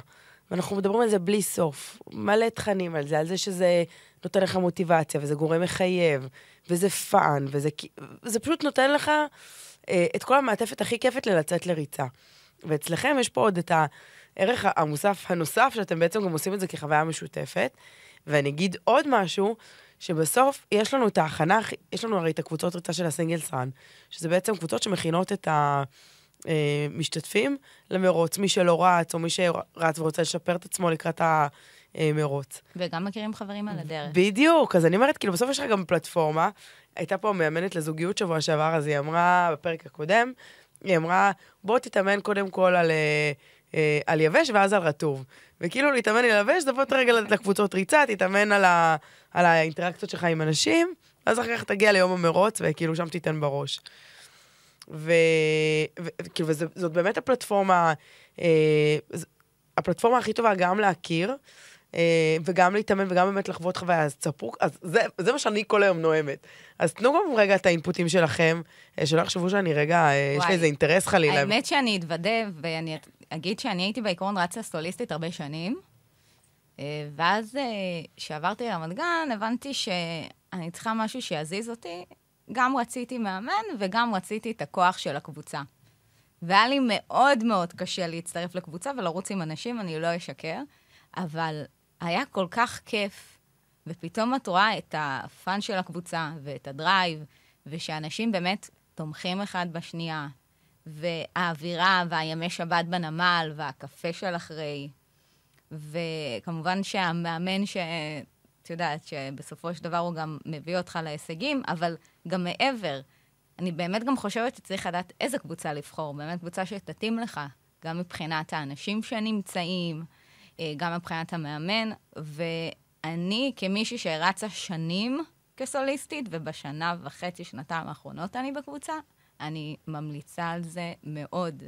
ואנחנו מדברים על זה בלי סוף. מלא תכנים על זה, על זה שזה נותן לך מוטיבציה, וזה גורם מחייב, וזה fun, וזה וזה פשוט נותן לך אה, את כל המעטפת הכי כיפית לצאת לריצה. ואצלכם יש פה עוד את הערך המוסף הנוסף, שאתם בעצם גם עושים את זה כחוויה משותפת. ואני אגיד עוד משהו, שבסוף יש לנו את ההכנה, יש לנו הרי את הקבוצות ריצה של ה Singles Run, שזה בעצם קבוצות שמכינות את המשתתפים למרוץ, מי שלא רץ, או מי שרץ ורוצה לשפר את עצמו לקראת המרוץ. וגם מכירים חברים על הדרך. בדיוק, אז אני אומרת, כאילו, בסוף יש לך גם פלטפורמה. הייתה פה מאמנת לזוגיות שבוע שעבר, אז היא אמרה, בפרק הקודם, היא אמרה, בוא תתאמן קודם כל על, אה, אה, על יבש ואז על רטוב. וכאילו להתאמן על יבש, תבוא רגע לקבוצות ריצה, תתאמן על, ה, על האינטראקציות שלך עם אנשים, ואז אחר כך תגיע ליום המרוץ, וכאילו שם תיתן בראש. וכאילו, וזאת באמת הפלטפורמה, אה, הפלטפורמה הכי טובה גם להכיר, אה, וגם להתאמן וגם באמת לחוות חוויה. אז תספרו, אז זה, זה מה שאני כל היום נואמת. אז תנו גם רגע את האינפוטים שלכם, אה, שלא יחשבו שאני רגע, אה, יש וואי. לי איזה אינטרס חלילה. האמת שאני אתוודה, ואני אגיד שאני הייתי בעיקרון רצה סוליסטית הרבה שנים, אה, ואז כשעברתי לרמת גן, הבנתי שאני צריכה משהו שיזיז אותי. גם רציתי מאמן וגם רציתי את הכוח של הקבוצה. והיה לי מאוד מאוד קשה להצטרף לקבוצה ולרוץ עם אנשים, אני לא אשקר, אבל היה כל כך כיף, ופתאום את רואה את ה fun של הקבוצה ואת ה drive, ושאנשים באמת תומכים אחד בשנייה, והאווירה והימי שבת בנמל, והקפה של אחרי, וכמובן שהמאמן ש... את יודעת, שבסופו של דבר הוא גם מביא אותך להישגים, אבל גם מעבר, אני באמת גם חושבת שצריך לדעת איזה קבוצה לבחור, באמת קבוצה שתתאים לך, גם מבחינת האנשים שנמצאים, גם מבחינת המאמן, ואני כמישהי שרצה שנים כסוליסטית, ובשנה וחצי, שנתיים האחרונות אני בקבוצה, אני ממליצה על זה מאוד.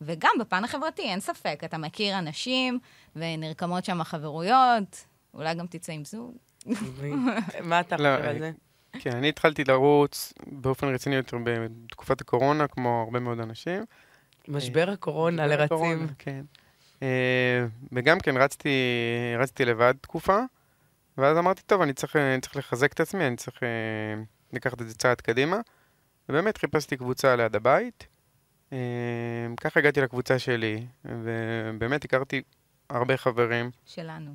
וגם בפן החברתי, אין ספק, אתה מכיר אנשים, ונרקמות שם חברויות, אולי גם תצא עם זוג. [LAUGHS] מה אתה לא, חושב על זה? כן, אני התחלתי לרוץ באופן רציני יותר בתקופת הקורונה, כמו הרבה מאוד אנשים. משבר הקורונה לרצים. כן. אה, וגם כן, רצתי, רצתי לבד תקופה, ואז אמרתי, טוב, אני צריך, אני צריך לחזק את עצמי, אני צריך אה, לקחת את זה צעד קדימה. ובאמת חיפשתי קבוצה ליד הבית. אה, ככה הגעתי לקבוצה שלי, ובאמת הכרתי הרבה חברים. שלנו.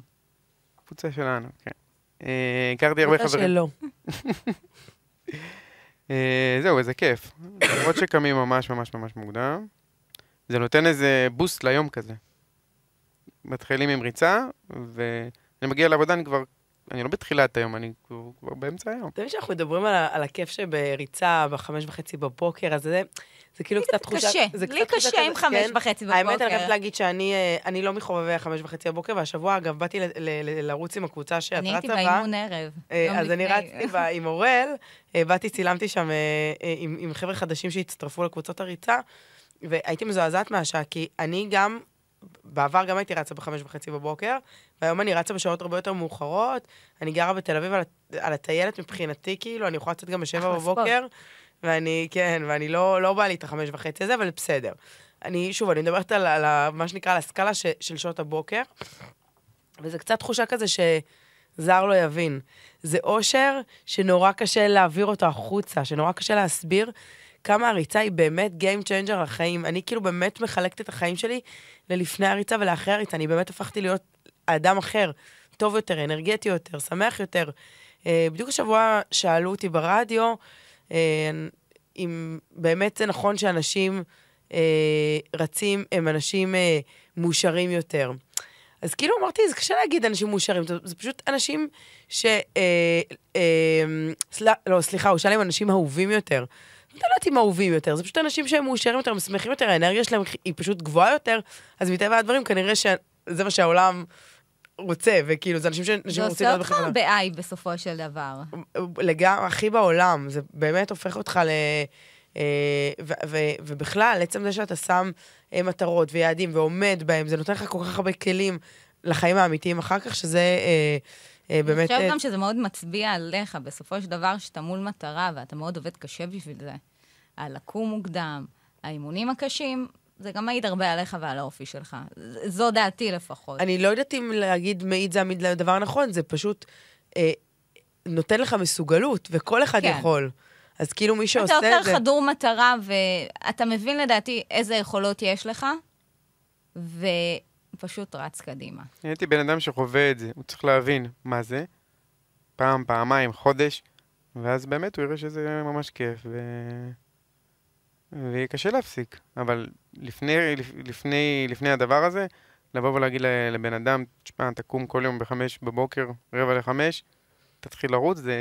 קבוצה שלנו, כן. הכרתי הרבה קבוצה חברים. שלו. [LAUGHS] אה, זהו, איזה כיף. למרות שקמים ממש ממש ממש מוקדם, זה נותן איזה בוסט ליום כזה. מתחילים עם ריצה, ואני מגיע לעבודה, אני כבר, אני לא בתחילת היום, אני כבר, כבר באמצע היום. אתה מבין שאנחנו מדברים על, על הכיף שבריצה בחמש וחצי בבוקר, אז זה, זה כאילו קצת תחושה... קשה, זה לי קשה עם חמש כן? וחצי בבוקר. האמת, אני חייבת להגיד שאני אה, אני לא מחובבי החמש וחצי בבוקר, והשבוע, אגב, באתי ל- ל- ל- לרוץ עם הקבוצה שאת אני הייתי רצה בה. באימון ערב. אה, אז אני. רצתי בה עם אורל, אה, באתי, צילמתי שם עם חבר'ה חדשים שהצטרפו לקבוצות הריצה, והייתי מזועזעת מהשעה, כי אני גם, בעבר גם הייתי רצה בחמש וחצי בבוקר, והיום אני רצה בשעות הרבה יותר מאוחרות. אני גרה בתל אביב על, על הטיילת מבחינתי, כאילו, אני יכולה לצאת גם בשבע ספורט. בבוקר, ואני, כן, ואני לא, לא בא לי את החמש וחצי הזה, אבל בסדר. אני, שוב, אני מדברת על, על ה- מה שנקרא, על הסקאלה ש, של שעות הבוקר, וזה קצת תחושה כזה שזר לא יבין. זה אושר שנורא קשה להעביר אותו החוצה, שנורא קשה להסביר כמה הריצה היא באמת Game Changer לחיים. אני כאילו באמת מחלקת את החיים שלי ללפני הריצה ולאחרי הריצה. אני באמת הפכתי להיות אדם אחר, טוב יותר, אנרגטי יותר, שמח יותר. אה, בדיוק השבוע שאלו אותי ברדיו, אה, אם באמת זה נכון שאנשים אה, רצים הם אנשים מאושרים יותר. אז כאילו אמרתי, זה קשה להגיד אנשים מאושרים, זה, זה פשוט אנשים ש... אה, אה, סל, לא, סליחה, הוא שאל אם אנשים אהובים יותר. לא יודעת אם אהובים יותר, זה פשוט אנשים שהם מאושרים יותר, הם שמחים יותר, האנרגיה שלהם היא פשוט גבוהה יותר, אז מטבע הדברים כנראה שזה מה שהעולם רוצה, וכאילו, זה אנשים שאנשים זה רוצים עושה להיות אותך בחברה. ב-I בסופו של דבר. לגמרי, הכי בעולם, זה באמת הופך אותך ל... אה, ו- ו- ובכלל, עצם זה שאתה שם אה, מטרות ויעדים ועומד בהם, זה נותן לך כל כך הרבה כלים לחיים האמיתיים אחר כך, שזה אה, אה, אני באמת... חושבת אה, גם שזה מאוד מצביע עליך, בסופו של דבר, שאתה מול מטרה ואתה מאוד עובד קשה בשביל זה. על לקום מוקדם, האימונים הקשים, זה גם מעיד הרבה עליך ועל האופי שלך. זו דעתי לפחות. אני לא יודעת אם להגיד מעיד זה המיד- הדבר הנכון, זה פשוט אה, נותן לך מסוגלות, וכל אחד כן. יכול. אז כאילו מי שעושה אתה יותר את זה... חדור מטרה, ואתה מבין לדעתי איזה יכולות יש לך, פשוט רץ קדימה. הייתי בן אדם שחווה את זה, הוא צריך להבין מה זה, פעם, פעמיים, חודש, ואז באמת הוא יראה שזה ממש כיף, ו... ויהיה קשה להפסיק. אבל לפני, לפני, לפני הדבר הזה, לבוא ולהגיד לבן אדם, תשמע, תקום כל יום בחמש בבוקר, רבע לחמש, תתחיל לרוץ, זה...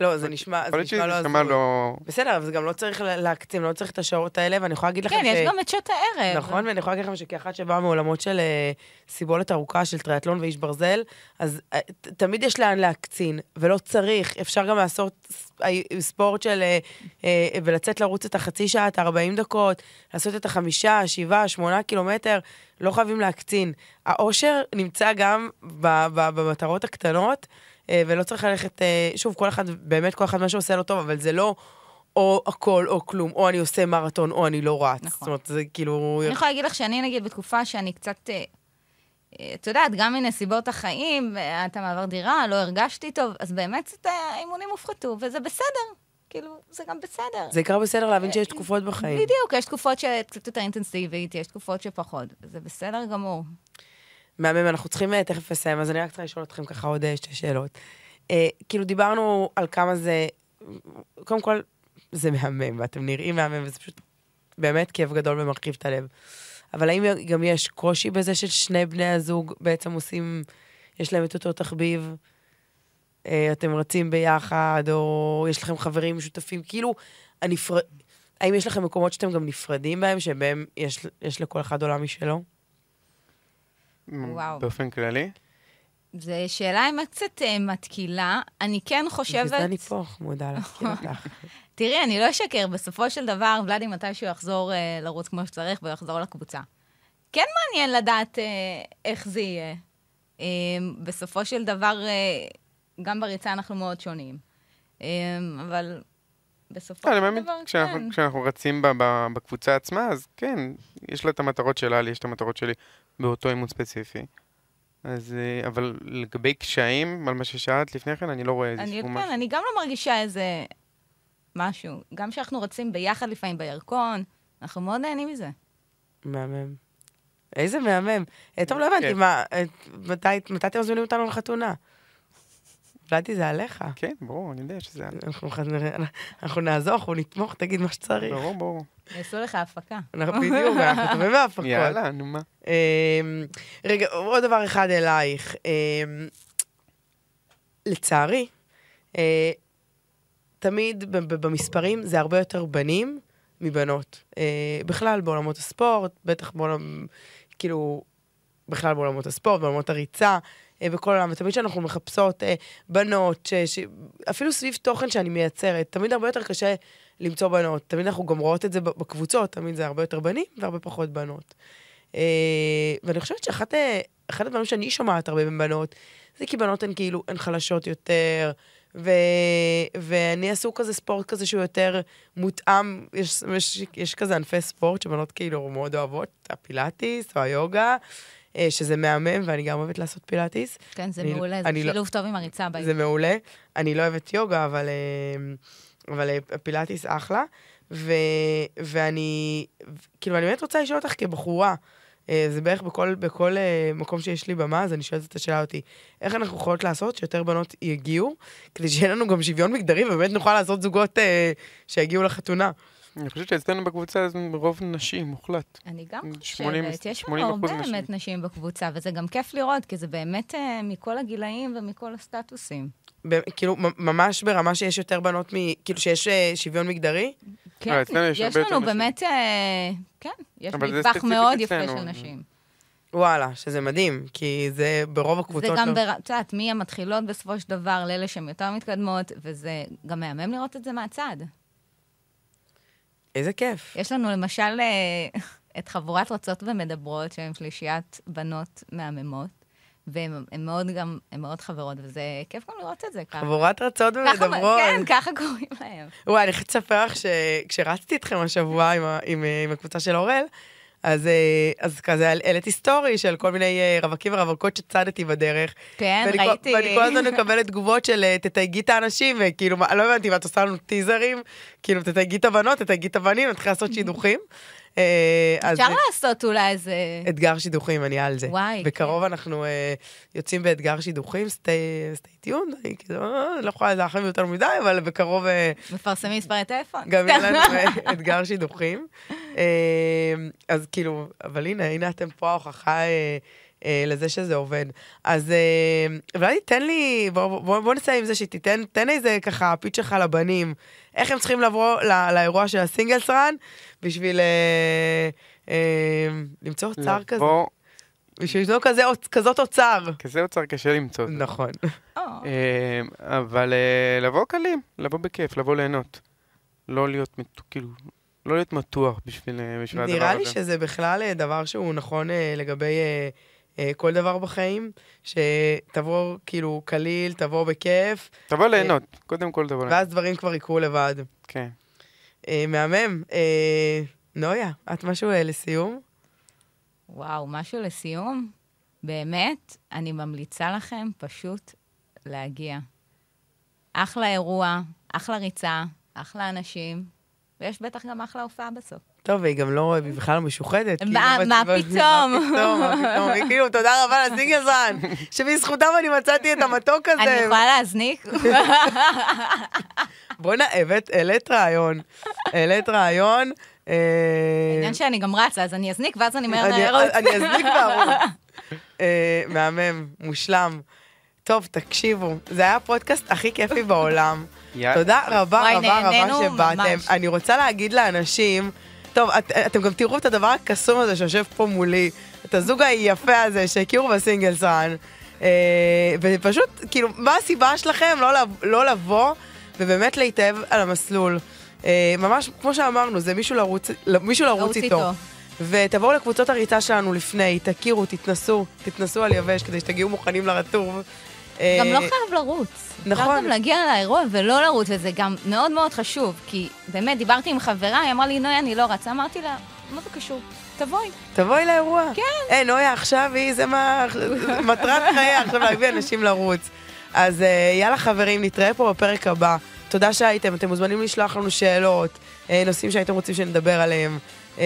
לא, זה נשמע, זה נשמע לא הזוי. יכול לא... בסדר, אבל זה גם לא צריך להקצין, לא צריך את השעות האלה, ואני יכולה להגיד לכם כן, ש... כן, יש גם את שעות הערב. נכון, ואני יכולה להגיד לכם שכאחת שבאה מעולמות של uh, סיבולת ארוכה, של טריאטלון ואיש ברזל, אז uh, תמיד יש לאן להקצין, ולא צריך. אפשר גם לעשות ספורט של... Uh, uh, ולצאת לרוץ את החצי שעה, את ה-40 דקות, לעשות את החמישה, שבעה, שמונה קילומטר, לא חייבים להקצין. האושר נמצא גם במטרות הקטנות. אה, ולא צריך ללכת, אה, שוב, כל אחד, באמת כל אחד מה שעושה לו טוב, אבל זה לא או הכל או כלום, או אני עושה מרתון או אני לא רץ. נכון. זאת אומרת, זה כאילו... אני יכולה להגיד לך שאני, נגיד, בתקופה שאני קצת... אה, את יודעת, גם מנסיבות החיים, אתה מעבר דירה, לא הרגשתי טוב, אז באמת האימונים הופחתו, וזה בסדר. כאילו, זה גם בסדר. זה עיקר בסדר להבין שיש תקופות בחיים. בדיוק, יש תקופות שקצת יותר אינטנסיבית, יש תקופות שפחות, זה בסדר גמור. מהמם, אנחנו צריכים אה, תכף לסיים, אז אני רק צריכה לשאול אתכם ככה עוד אה, שתי שאלות. אה, כאילו, דיברנו על כמה זה... קודם כל, זה מהמם, ואתם נראים מהמם, וזה פשוט באמת כיף גדול ומרחיב את הלב. אבל האם גם יש קושי בזה ששני בני הזוג בעצם עושים, יש להם את אותו תחביב? אה, אתם רצים ביחד, או יש לכם חברים משותפים? כאילו, הנפר... האם יש לכם מקומות שאתם גם נפרדים בהם, שבהם יש, יש לכל אחד עולם משלו? וואו. באופן כללי? זו שאלה עם קצת uh, מתקילה. אני כן חושבת... בגלל אני פה, מודה להזכיר אותך. [LAUGHS] תראי, אני לא אשקר, בסופו של דבר, ולאדי מתישהו יחזור uh, לרוץ כמו שצריך ויחזור לקבוצה. כן מעניין לדעת uh, איך זה יהיה. Uh, בסופו של דבר, uh, גם בריצה אנחנו מאוד שונים. Uh, אבל בסופו של דבר, כן. כשאנחנו רצים בקבוצה עצמה, אז כן, יש לה את המטרות שלה, לי יש את המטרות שלי. באותו אימון ספציפי. אז, אה, אבל לגבי קשיים, על מה ששאלת לפני כן, אני לא רואה איזה סכום משהו. כן, אני גם לא מרגישה איזה משהו. גם כשאנחנו רצים ביחד לפעמים בירקון, אנחנו מאוד נהנים מזה. מהמם. איזה מהמם. אה, טוב, לא הבנתי, כן. מה, אה, מתי אתם מזמינים אותנו לחתונה? ולדי, זה עליך. כן, ברור, אני יודע שזה עליך. אנחנו נעזור, אנחנו נתמוך, תגיד מה שצריך. ברור, ברור. יעשו לך הפקה. אנחנו בדיוק, אנחנו טובים בהפקות. יאללה, נו מה. אמ, רגע, עוד דבר אחד אלייך. אמ, לצערי, אה, תמיד במספרים זה הרבה יותר בנים מבנות. אה, בכלל, בעולמות הספורט, בטח בעולם, כאילו, בכלל בעולמות הספורט, בעולמות הריצה. אה, בכל העולם, ותמיד כשאנחנו מחפשות אה, בנות, ש, ש, אפילו סביב תוכן שאני מייצרת, תמיד הרבה יותר קשה למצוא בנות. תמיד אנחנו גם רואות את זה בקבוצות, תמיד זה הרבה יותר בנים והרבה פחות בנות. אה, ואני חושבת שאחד הדברים שאני שומעת הרבה בין בנות, זה כי בנות הן כאילו, הן חלשות יותר, ו, ואני עשו כזה ספורט כזה שהוא יותר מותאם, יש, יש, יש כזה ענפי ספורט שבנות כאילו מאוד אוהבות, הפילאטיס או היוגה, שזה מהמם, ואני גם אוהבת לעשות פילאטיס. כן, זה אני, מעולה, זה לא- שילוב לא, טוב עם הריצה. בעצם. זה מעולה. אני לא אוהבת יוגה, אבל, אה, אבל אה, פילאטיס אחלה. ו, ואני, כאילו, אני באמת רוצה לשאול אותך כבחורה, זה בערך בכל, בכל מקום שיש לי במה, אז אני שואלת את השאלה אותי, איך אנחנו יכולות לעשות שיותר בנות יגיעו, כדי שיהיה לנו גם שוויון מגדרי, ובאמת נוכל לעשות זוגות אה, שיגיעו לחתונה. אני חושבת שאצלנו בקבוצה זה רוב נשים, מוחלט. אני גם חושבת, יש לנו הרבה באמת נשים בקבוצה, וזה גם כיף לראות, כי זה באמת אה, מכל הגילאים ומכל הסטטוסים. כאילו, ממש ברמה שיש יותר בנות מ... כאילו, שיש אה, שוויון מגדרי? כן, לא, יש לנו באמת, אה, כן, יש נדבך מאוד יפה של נשים. וואלה, שזה מדהים, כי זה ברוב הקבוצות... זה גם, לא... את יודעת, מי המתחילות בסופו של דבר לאלה שהן יותר מתקדמות, וזה גם מהמם לראות את זה מהצד. איזה כיף. יש לנו למשל אה, [LAUGHS] את חבורת רוצות ומדברות, שהן שלישיית בנות מהממות. והן מאוד גם, הן מאוד חברות, וזה כיף גם לראות את זה ככה. חבורת רצות ומדברות. כן, ככה קוראים להן. וואי, אני חייבת לספר לך שכשרצתי איתכם השבוע עם, עם, עם הקבוצה של אורל, אז, אה, אז כזה העליתי סטורי של כל מיני אה, רווקים ורווקות שצדתי בדרך. כן, ואני ראיתי. כל, ואני כל הזמן מקבלת תגובות של אה, תתייגי את האנשים, וכאילו, לא הבנתי, ואת עושה לנו טיזרים, כאילו, תתייגי את הבנות, תתייגי את הבנים, נתחיל לעשות שידוכים. אה, אפשר לעשות אולי איזה... אתגר שידוכים, אני על זה. וואי, בקרוב אנחנו אה, יוצאים באתגר שידוכים, stay tuned, אני כאילו, אה, לא יכולה להרחיב יותר מדי, אבל בקרוב אה, מפרסמים מספרי טלפון. גם יהיה לנו [LAUGHS] אתגר שידוכים. אה, אז כאילו, אבל הנה, הנה אתם פה ההוכחה אה, אה, לזה שזה עובד. אז אה, אולי תן לי, בוא, בוא, בוא נסיים עם זה שתיתן, תן איזה ככה פיץ' שלך לבנים. איך הם צריכים לבוא לא, לאירוע של הסינגלס רן, בשביל אה, אה, למצוא אוצר כזה. לבוא, בשביל למצוא כזה, כזאת אוצר. כזה אוצר קשה למצוא. נכון. או, אה, אבל אה, לבוא קלים, לבוא בכיף, לבוא ליהנות. לא להיות, כאילו, לא להיות מתוח בשביל אה, בשביל הדבר הזה. נראה לי שזה בכלל אה, דבר שהוא נכון אה, לגבי אה, אה, כל דבר בחיים, שתבוא כאילו קליל, תבוא בכיף, תבוא ליהנות, קודם כל תבוא ליהנות. ואז דברים כבר יקרו לבד. כן. אה, מהמם. אה, נויה, את משהו אה, לסיום? וואו, משהו לסיום? באמת, אני ממליצה לכם פשוט להגיע. אחלה אירוע, אחלה ריצה, אחלה אנשים, ויש בטח גם אחלה הופעה בסוף. טוב, והיא גם לא, היא בכלל לא משוחדת. כאילו, מה- בת- פתאום? מה פתאום, מה פתאום? היא כאילו, תודה רבה לסינגלזן, [LAUGHS] שבזכותם אני מצאתי את המתוק הזה. אני יכולה להזניק? [LAUGHS] בואנה, העלית רעיון. העלית רעיון. אה, העניין שאני גם רצה, אז אני אזניק, ואז אני מהר נערות. אני אזניק בערוץ. אה, מהמם, מושלם. טוב, תקשיבו, זה היה הפודקאסט הכי כיפי בעולם. תודה רבה רבה רבה שבאתם. אני רוצה להגיד לאנשים, טוב, את, אתם גם תראו את הדבר הקסום הזה שיושב פה מולי, את הזוג היפה הזה שהכירו בסינגלס רן. אה, ופשוט, כאילו, מה הסיבה שלכם לא, לא לבוא ובאמת להתאהב על המסלול? אה, ממש, כמו שאמרנו, זה מישהו לרוץ, מישהו לרוץ לרוץ איתו. איתו. ותבואו לקבוצות הריצה שלנו לפני, תכירו, תתנסו, תתנסו על יבש כדי שתגיעו מוכנים לרטוב. אה, גם לא חייב לרוץ. נכון. אפשר גם להגיע לאירוע ולא לרוץ, וזה גם מאוד מאוד חשוב, כי באמת, דיברתי עם חברה, היא אמרה לי, נויה, אני לא רצה, אמרתי לה, מה זה קשור? תבואי. תבואי לאירוע. כן. אה, נויה, עכשיו היא, זה מה... מטרת חייה, עכשיו להביא אנשים לרוץ. אז אה, יאללה חברים, נתראה פה בפרק הבא. תודה שהייתם, אתם מוזמנים לשלוח לנו שאלות, אה, נושאים שהייתם רוצים שנדבר עליהם. אה,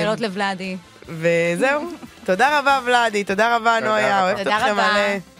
שאלות לוולדי. וזהו. תודה רבה, ולאדי, תודה רבה, נויה. אוהבת תודה אתכם רבה. מלא.